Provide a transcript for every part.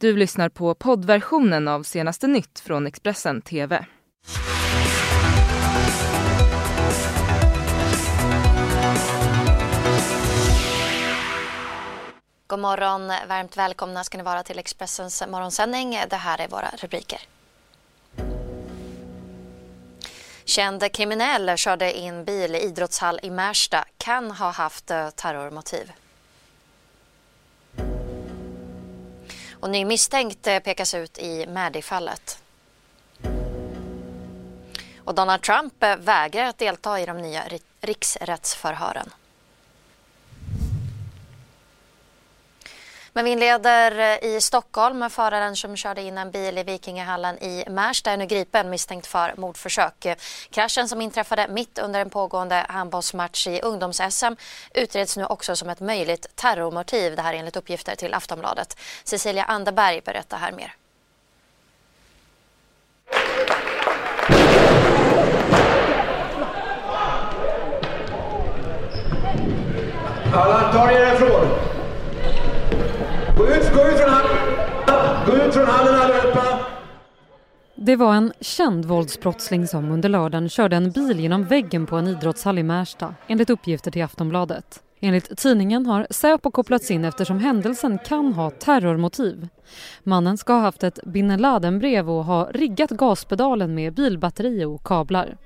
Du lyssnar på poddversionen av senaste nytt från Expressen TV. God morgon, varmt välkomna ska ni vara till Expressens morgonsändning. Det här är våra rubriker. Känd kriminell körde in bil i idrottshall i Märsta, kan ha haft eh, terrormotiv. Och ny misstänkt eh, pekas ut i Maddy-fallet. Och Donald Trump eh, vägrar att delta i de nya riksrättsförhören. Men vi inleder eh, i Stockholm. Föraren som körde in en bil i Vikingahallen i Märsta är nu gripen misstänkt för mordförsök. Kraschen som inträffade mitt under en pågående handbollsmatch i ungdoms-SM utreds nu också som ett möjligt terrormotiv. Det här enligt uppgifter till Aftonbladet. Cecilia Anderberg berättar här mer. Alla, ta er härifrån! Gå ut, från hallen! Gå ut från hallen allihopa! Det var en känd våldsbrottsling som under lördagen körde en bil genom väggen på en idrottshall i Märsta, enligt uppgifter till Aftonbladet. Enligt tidningen har Säpo kopplats in eftersom händelsen kan ha terrormotiv. Mannen ska ha haft ett bin Laden-brev och ha riggat gaspedalen med bilbatteri och kablar.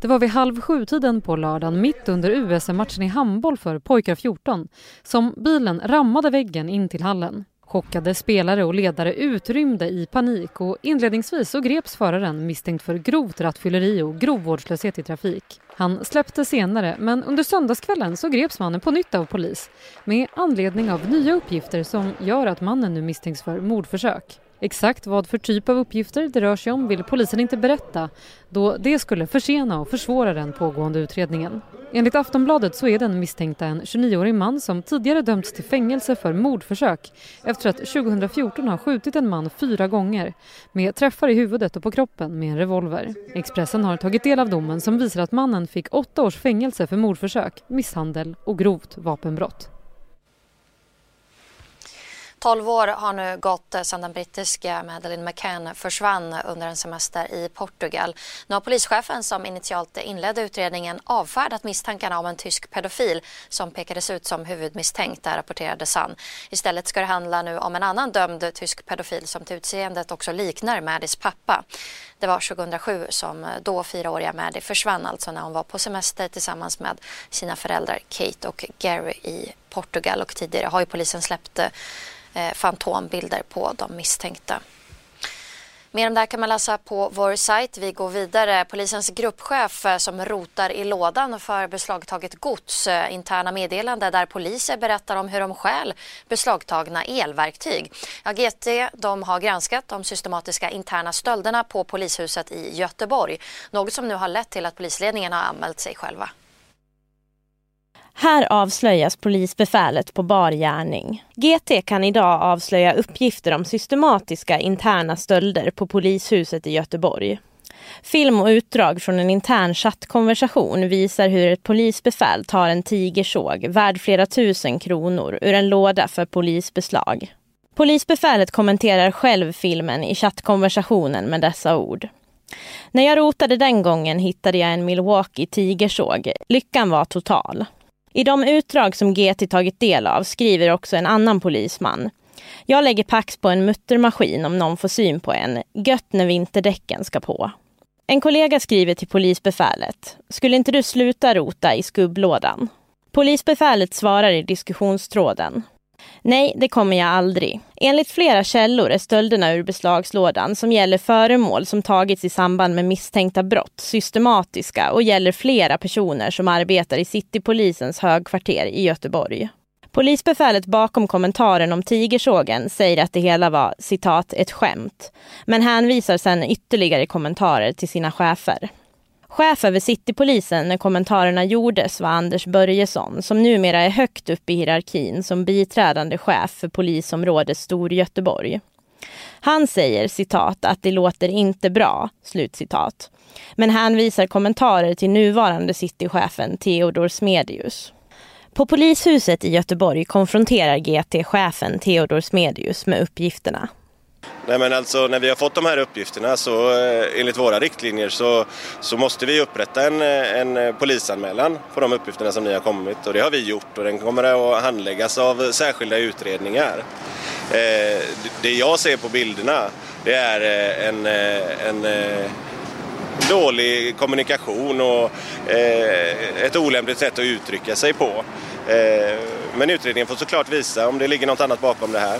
Det var vid halv sju-tiden på lördagen, mitt under USM-matchen i handboll för pojkar 14, som bilen rammade väggen in till hallen. Chockade spelare och ledare utrymde i panik och inledningsvis så greps föraren misstänkt för grovt rattfylleri och grov vårdslöshet i trafik. Han släpptes senare, men under söndagskvällen så greps mannen på nytt av polis med anledning av nya uppgifter som gör att mannen nu misstänks för mordförsök. Exakt vad för typ av uppgifter det rör sig om vill polisen inte berätta då det skulle försena och försvåra den pågående utredningen. Enligt Aftonbladet så är den misstänkta en 29-årig man som tidigare dömts till fängelse för mordförsök efter att 2014 ha skjutit en man fyra gånger med träffar i huvudet och på kroppen med en revolver. Expressen har tagit del av domen som visar att mannen fick åtta års fängelse för mordförsök, misshandel och grovt vapenbrott. 12 år har nu gått sedan den brittiska Madeleine McCann försvann under en semester i Portugal. Nu har polischefen som initialt inledde utredningen avfärdat misstankarna om en tysk pedofil som pekades ut som huvudmisstänkt, där rapporterade Sun. Istället ska det handla nu om en annan dömd tysk pedofil som till utseendet också liknar Maddys pappa. Det var 2007 som då fyraåriga Maddie försvann, alltså när hon var på semester tillsammans med sina föräldrar Kate och Gary i Portugal och tidigare har ju polisen släppt eh, eh, fantombilder på de misstänkta. Mer om det här kan man läsa på vår sajt. Vi går vidare. Polisens gruppchef eh, som rotar i lådan för beslagtaget gods. Eh, interna meddelande där poliser berättar om hur de stjäl beslagtagna elverktyg. Ja, GT de har granskat de systematiska interna stölderna på polishuset i Göteborg. Något som nu har lett till att polisledningen har anmält sig själva. Här avslöjas polisbefälet på bar gärning. GT kan idag avslöja uppgifter om systematiska interna stölder på polishuset i Göteborg. Film och utdrag från en intern chattkonversation visar hur ett polisbefäl tar en tigersåg värd flera tusen kronor ur en låda för polisbeslag. Polisbefälet kommenterar själv filmen i chattkonversationen med dessa ord. När jag rotade den gången hittade jag en Milwaukee tigersåg. Lyckan var total. I de utdrag som GT tagit del av skriver också en annan polisman. Jag lägger pax på en muttermaskin om någon får syn på en. Gött när vinterdäcken ska på. En kollega skriver till polisbefälet. Skulle inte du sluta rota i skubblådan? Polisbefälet svarar i diskussionstråden. Nej, det kommer jag aldrig. Enligt flera källor är stölderna ur beslagslådan som gäller föremål som tagits i samband med misstänkta brott systematiska och gäller flera personer som arbetar i Citypolisens högkvarter i Göteborg. Polisbefälet bakom kommentaren om tigersågen säger att det hela var citat ett skämt, men hänvisar sedan ytterligare kommentarer till sina chefer. Chef över Citypolisen när kommentarerna gjordes var Anders Börjesson som numera är högt upp i hierarkin som biträdande chef för polisområdet Storgöteborg. Han säger citat att det låter inte bra, slutcitat. Men hänvisar kommentarer till nuvarande citychefen Theodor Smedius. På polishuset i Göteborg konfronterar GT chefen Theodor Smedius med uppgifterna. Nej, men alltså, när vi har fått de här uppgifterna så eh, enligt våra riktlinjer så, så måste vi upprätta en, eh, en eh, polisanmälan på de uppgifterna som ni har kommit och det har vi gjort och den kommer att handläggas av särskilda utredningar. Eh, det jag ser på bilderna det är en, en, en dålig kommunikation och ett olämpligt sätt att uttrycka sig på. Men utredningen får såklart visa om det ligger något annat bakom det här.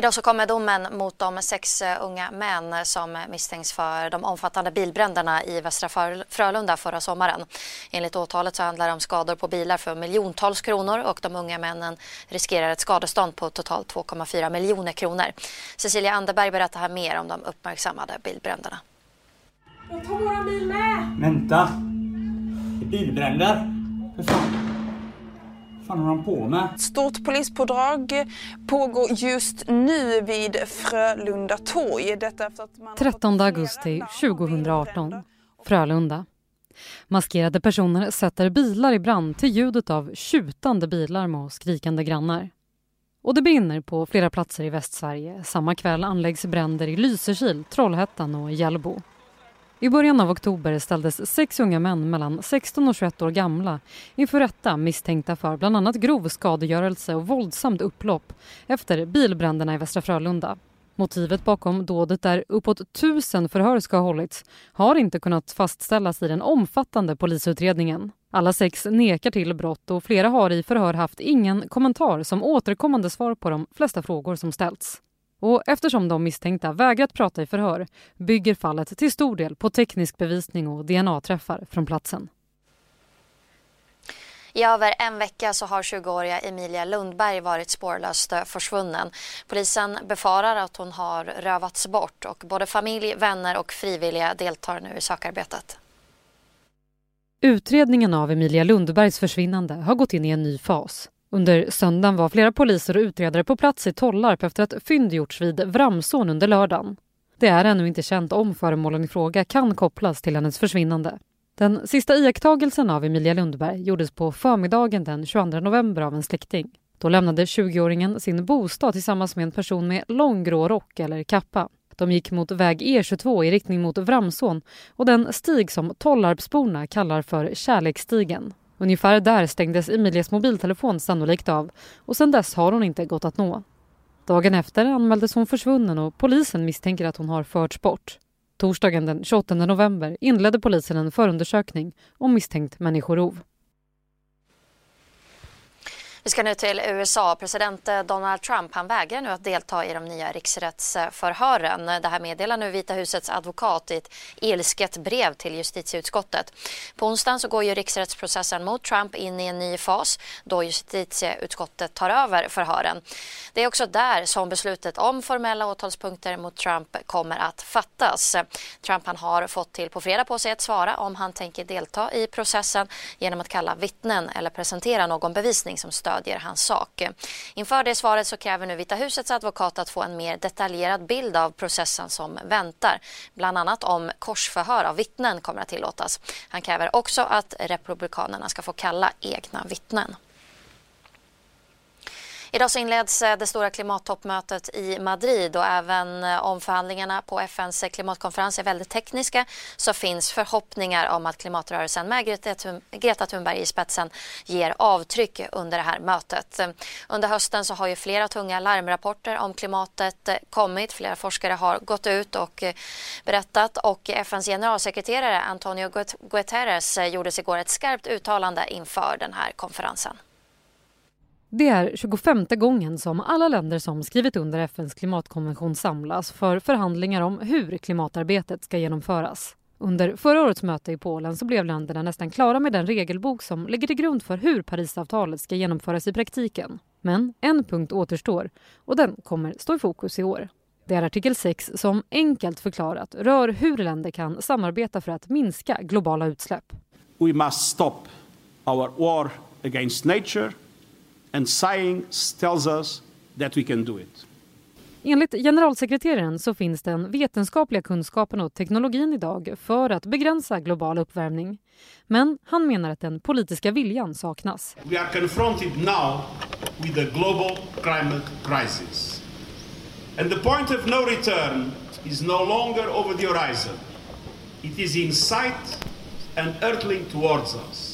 Idag så kommer domen mot de sex eh, unga män som misstänks för de omfattande bilbränderna i Västra Frölunda förra sommaren. Enligt åtalet så handlar det om skador på bilar för miljontals kronor och de unga männen riskerar ett skadestånd på totalt 2,4 miljoner kronor. Cecilia Anderberg berättar här mer om de uppmärksammade bilbränderna. Jag tar våra bil med! Vänta! Bilbränder? För fan fan håller de på med? Stort polispådrag pågår just nu vid Frölunda torg. Detta efter att man 13 augusti 2018, Frölunda. Maskerade personer sätter bilar i brand till ljudet av tjutande bilar och skrikande grannar. Och det brinner på flera platser i Västsverige. Samma kväll anläggs bränder i Lysekil, Trollhättan och Hjällbo. I början av oktober ställdes sex unga män mellan 16 och 21 år gamla inför rätta misstänkta för bland annat grov skadegörelse och våldsamt upplopp efter bilbränderna i Västra Frölunda. Motivet bakom dådet där uppåt tusen förhör ska ha hållits har inte kunnat fastställas i den omfattande polisutredningen. Alla sex nekar till brott och flera har i förhör haft ingen kommentar som återkommande svar på de flesta frågor som ställts. Och eftersom de misstänkta vägrat prata i förhör bygger fallet till stor del på teknisk bevisning och DNA-träffar från platsen. I över en vecka så har 20-åriga Emilia Lundberg varit spårlöst försvunnen. Polisen befarar att hon har rövats bort och både familj, vänner och frivilliga deltar nu i sökarbetet. Utredningen av Emilia Lundbergs försvinnande har gått in i en ny fas. Under söndagen var flera poliser och utredare på plats i Tollarp efter att fynd gjorts vid Vramsån under lördagen. Det är ännu inte känt om föremålen i fråga kan kopplas till hennes försvinnande. Den sista iakttagelsen av Emilia Lundberg gjordes på förmiddagen den 22 november av en släkting. Då lämnade 20-åringen sin bostad tillsammans med en person med lång grå rock eller kappa. De gick mot väg E22 i riktning mot Vramsån och den stig som Tollarpsborna kallar för Kärleksstigen. Ungefär där stängdes Emilias mobiltelefon sannolikt av och sedan dess har hon inte gått att nå. Dagen efter anmäldes hon försvunnen och polisen misstänker att hon har förts bort. Torsdagen den 28 november inledde polisen en förundersökning om misstänkt människorov. Vi ska nu till USA. President Donald Trump han vägrar nu att delta i de nya riksrättsförhören. Det här meddelar nu Vita husets advokat i ett ilsket brev till justitieutskottet. På onsdagen så går ju riksrättsprocessen mot Trump in i en ny fas då justitieutskottet tar över förhören. Det är också där som beslutet om formella åtalspunkter mot Trump kommer att fattas. Trump han har fått till på fredag på sig att svara om han tänker delta i processen genom att kalla vittnen eller presentera någon bevisning som stöd stödjer hans sak. Inför det svaret så kräver nu Vita husets advokat att få en mer detaljerad bild av processen som väntar. Bland annat om korsförhör av vittnen kommer att tillåtas. Han kräver också att Republikanerna ska få kalla egna vittnen. Idag så inleds eh, det stora klimattoppmötet i Madrid och även eh, om förhandlingarna på FNs klimatkonferens är väldigt tekniska så finns förhoppningar om att klimatrörelsen med Greta Thunberg i spetsen ger avtryck under det här mötet. Under hösten så har ju flera tunga larmrapporter om klimatet eh, kommit. Flera forskare har gått ut och berättat och FNs generalsekreterare Antonio Guterres gjorde igår ett skarpt uttalande inför den här konferensen. Det är 25 gången som alla länder som skrivit under FNs klimatkonvention samlas för förhandlingar om hur klimatarbetet ska genomföras. Under förra årets möte i Polen så blev länderna nästan klara med den regelbok som ligger till grund för hur Parisavtalet ska genomföras i praktiken. Men en punkt återstår och den kommer stå i fokus i år. Det är artikel 6 som enkelt förklarat rör hur länder kan samarbeta för att minska globala utsläpp. We must stop our war against nature and science tells us that we can do it. Enligt generalsekreteraren så finns den vetenskapliga kunskapen och teknologin idag för att begränsa global uppvärmning. Men han menar att den politiska viljan saknas. We are confronted now with a global climate crisis. And the point of no return is no longer over the horizon. It is in sight and hurtling towards us.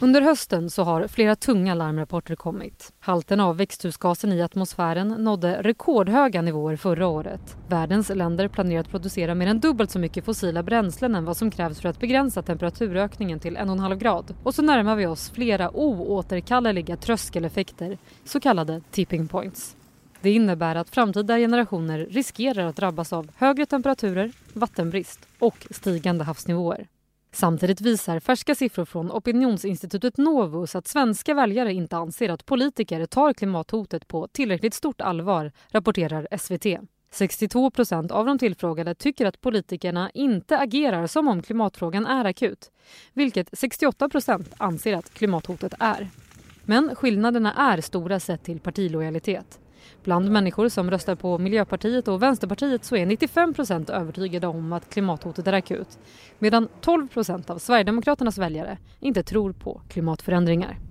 Under hösten så har flera tunga larmrapporter kommit. Halten av växthusgasen i atmosfären nådde rekordhöga nivåer förra året. Världens länder planerar att producera mer än dubbelt så mycket fossila bränslen än vad som krävs för att begränsa temperaturökningen till 1,5 grad. Och så närmar vi oss flera oåterkalleliga tröskeleffekter, så kallade tipping points. Det innebär att framtida generationer riskerar att drabbas av högre temperaturer, vattenbrist och stigande havsnivåer. Samtidigt visar färska siffror från opinionsinstitutet Novus att svenska väljare inte anser att politiker tar klimathotet på tillräckligt stort allvar, rapporterar SVT. 62 procent av de tillfrågade tycker att politikerna inte agerar som om klimatfrågan är akut, vilket 68 procent anser att klimathotet är. Men skillnaderna är stora sett till partilojalitet. Bland människor som röstar på Miljöpartiet och Vänsterpartiet så är 95 procent övertygade om att klimathotet är akut medan 12 procent av Sverigedemokraternas väljare inte tror på klimatförändringar.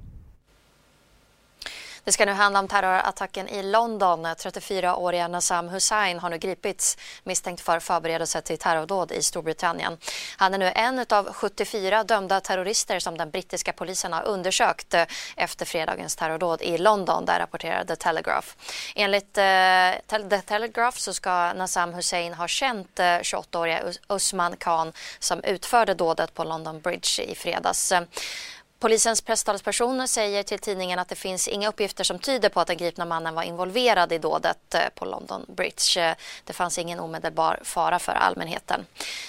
Det ska nu handla om terrorattacken i London. 34-åriga Nassam Hussein har nu gripits misstänkt för förberedelse till terrordåd i Storbritannien. Han är nu en av 74 dömda terrorister som den brittiska polisen har undersökt efter fredagens terrordåd i London, där rapporterar The Telegraph. Enligt eh, The Telegraph så ska Nassam Hussein ha känt eh, 28-åriga Usman Khan som utförde dådet på London Bridge i fredags. Polisens presstalesperson säger till tidningen att det finns inga uppgifter som tyder på att den gripna mannen var involverad i dådet eh, på London Bridge. Eh, det fanns ingen omedelbar fara för allmänheten.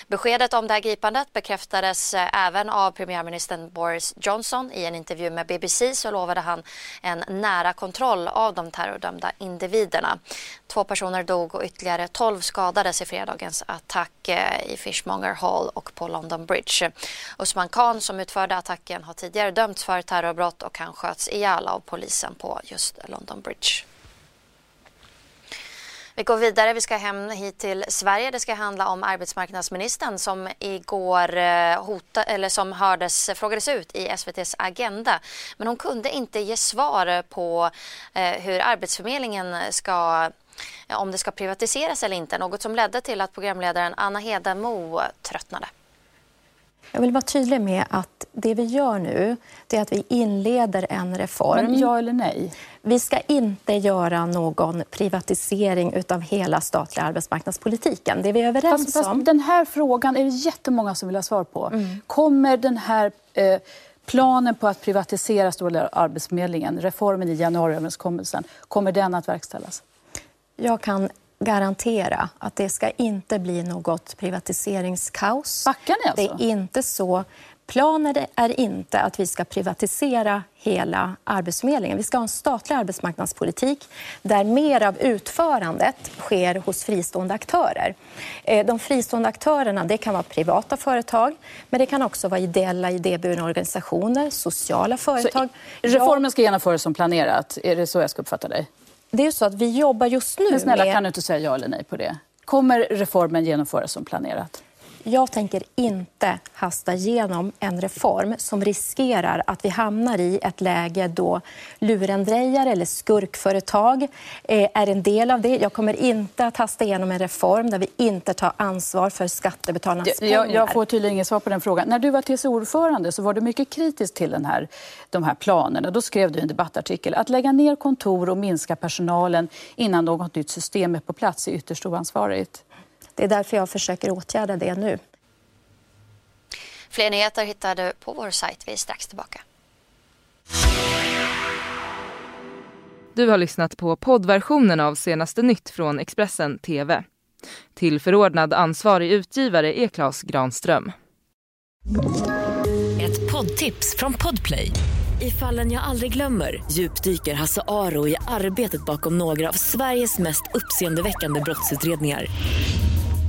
Beskedet om det här gripandet bekräftades eh, även av premiärministern Boris Johnson. I en intervju med BBC så lovade han en nära kontroll av de terrordömda individerna. Två personer dog och ytterligare tolv skadades i fredagens attack i Fishmonger Hall och på London Bridge. Usman Khan som utförde attacken har tidigare tidigare dömts för terrorbrott och han sköts ihjäl av polisen på just London Bridge. Vi går vidare. Vi ska hem hit till Sverige. Det ska handla om arbetsmarknadsministern som igår eh, hota, eller som hördes, frågades ut i SVTs Agenda. Men hon kunde inte ge svar på eh, hur Arbetsförmedlingen ska om det ska privatiseras eller inte. Något som ledde till att programledaren Anna Hedemo tröttnade. Jag vill vara tydlig med att det vi gör nu det är att vi inleder en reform. Men ja eller nej? Vi ska inte göra någon privatisering av hela statliga arbetsmarknadspolitiken. Det är vi överens fast, fast om. Den här frågan är det jättemånga som vill ha svar på. Mm. Kommer den här eh, planen på att privatisera stora Arbetsförmedlingen, reformen i januariöverenskommelsen, kommer den att verkställas? Jag kan garantera att det ska inte bli något privatiseringskaos. Backar ni alltså? Det är inte så. Planen är inte att vi ska privatisera hela Arbetsförmedlingen. Vi ska ha en statlig arbetsmarknadspolitik där mer av utförandet sker hos fristående aktörer. Eh, de fristående aktörerna det kan vara privata företag men det kan också vara ideella idéburna organisationer, sociala företag. Så reformen ska genomföras som planerat? Är det så jag ska uppfatta dig? Det är så att vi jobbar just nu Men snälla, med... kan du inte säga ja eller nej på det? Kommer reformen genomföras som planerat? Jag tänker inte hasta igenom en reform som riskerar att vi hamnar i ett läge då lurendrejare eller skurkföretag eh, är en del av det. Jag kommer inte att hasta igenom en reform där vi inte tar ansvar för skattebetalarnas pengar. Jag, jag får tydligen inget svar på den frågan. När du var TCO-ordförande så var du mycket kritisk till den här, de här planerna. Då skrev du i en debattartikel att lägga ner kontor och minska personalen innan något nytt system är på plats är ytterst oansvarigt. Det är därför jag försöker åtgärda det nu. Fler nyheter hittar du på vår sajt. Vi är strax tillbaka. Du har lyssnat på poddversionen av senaste nytt från Expressen TV. Till förordnad ansvarig utgivare är Klas Granström. Ett poddtips från Podplay. I fallen jag aldrig glömmer djupdyker Hasse Aro i arbetet bakom några av Sveriges mest uppseendeväckande brottsutredningar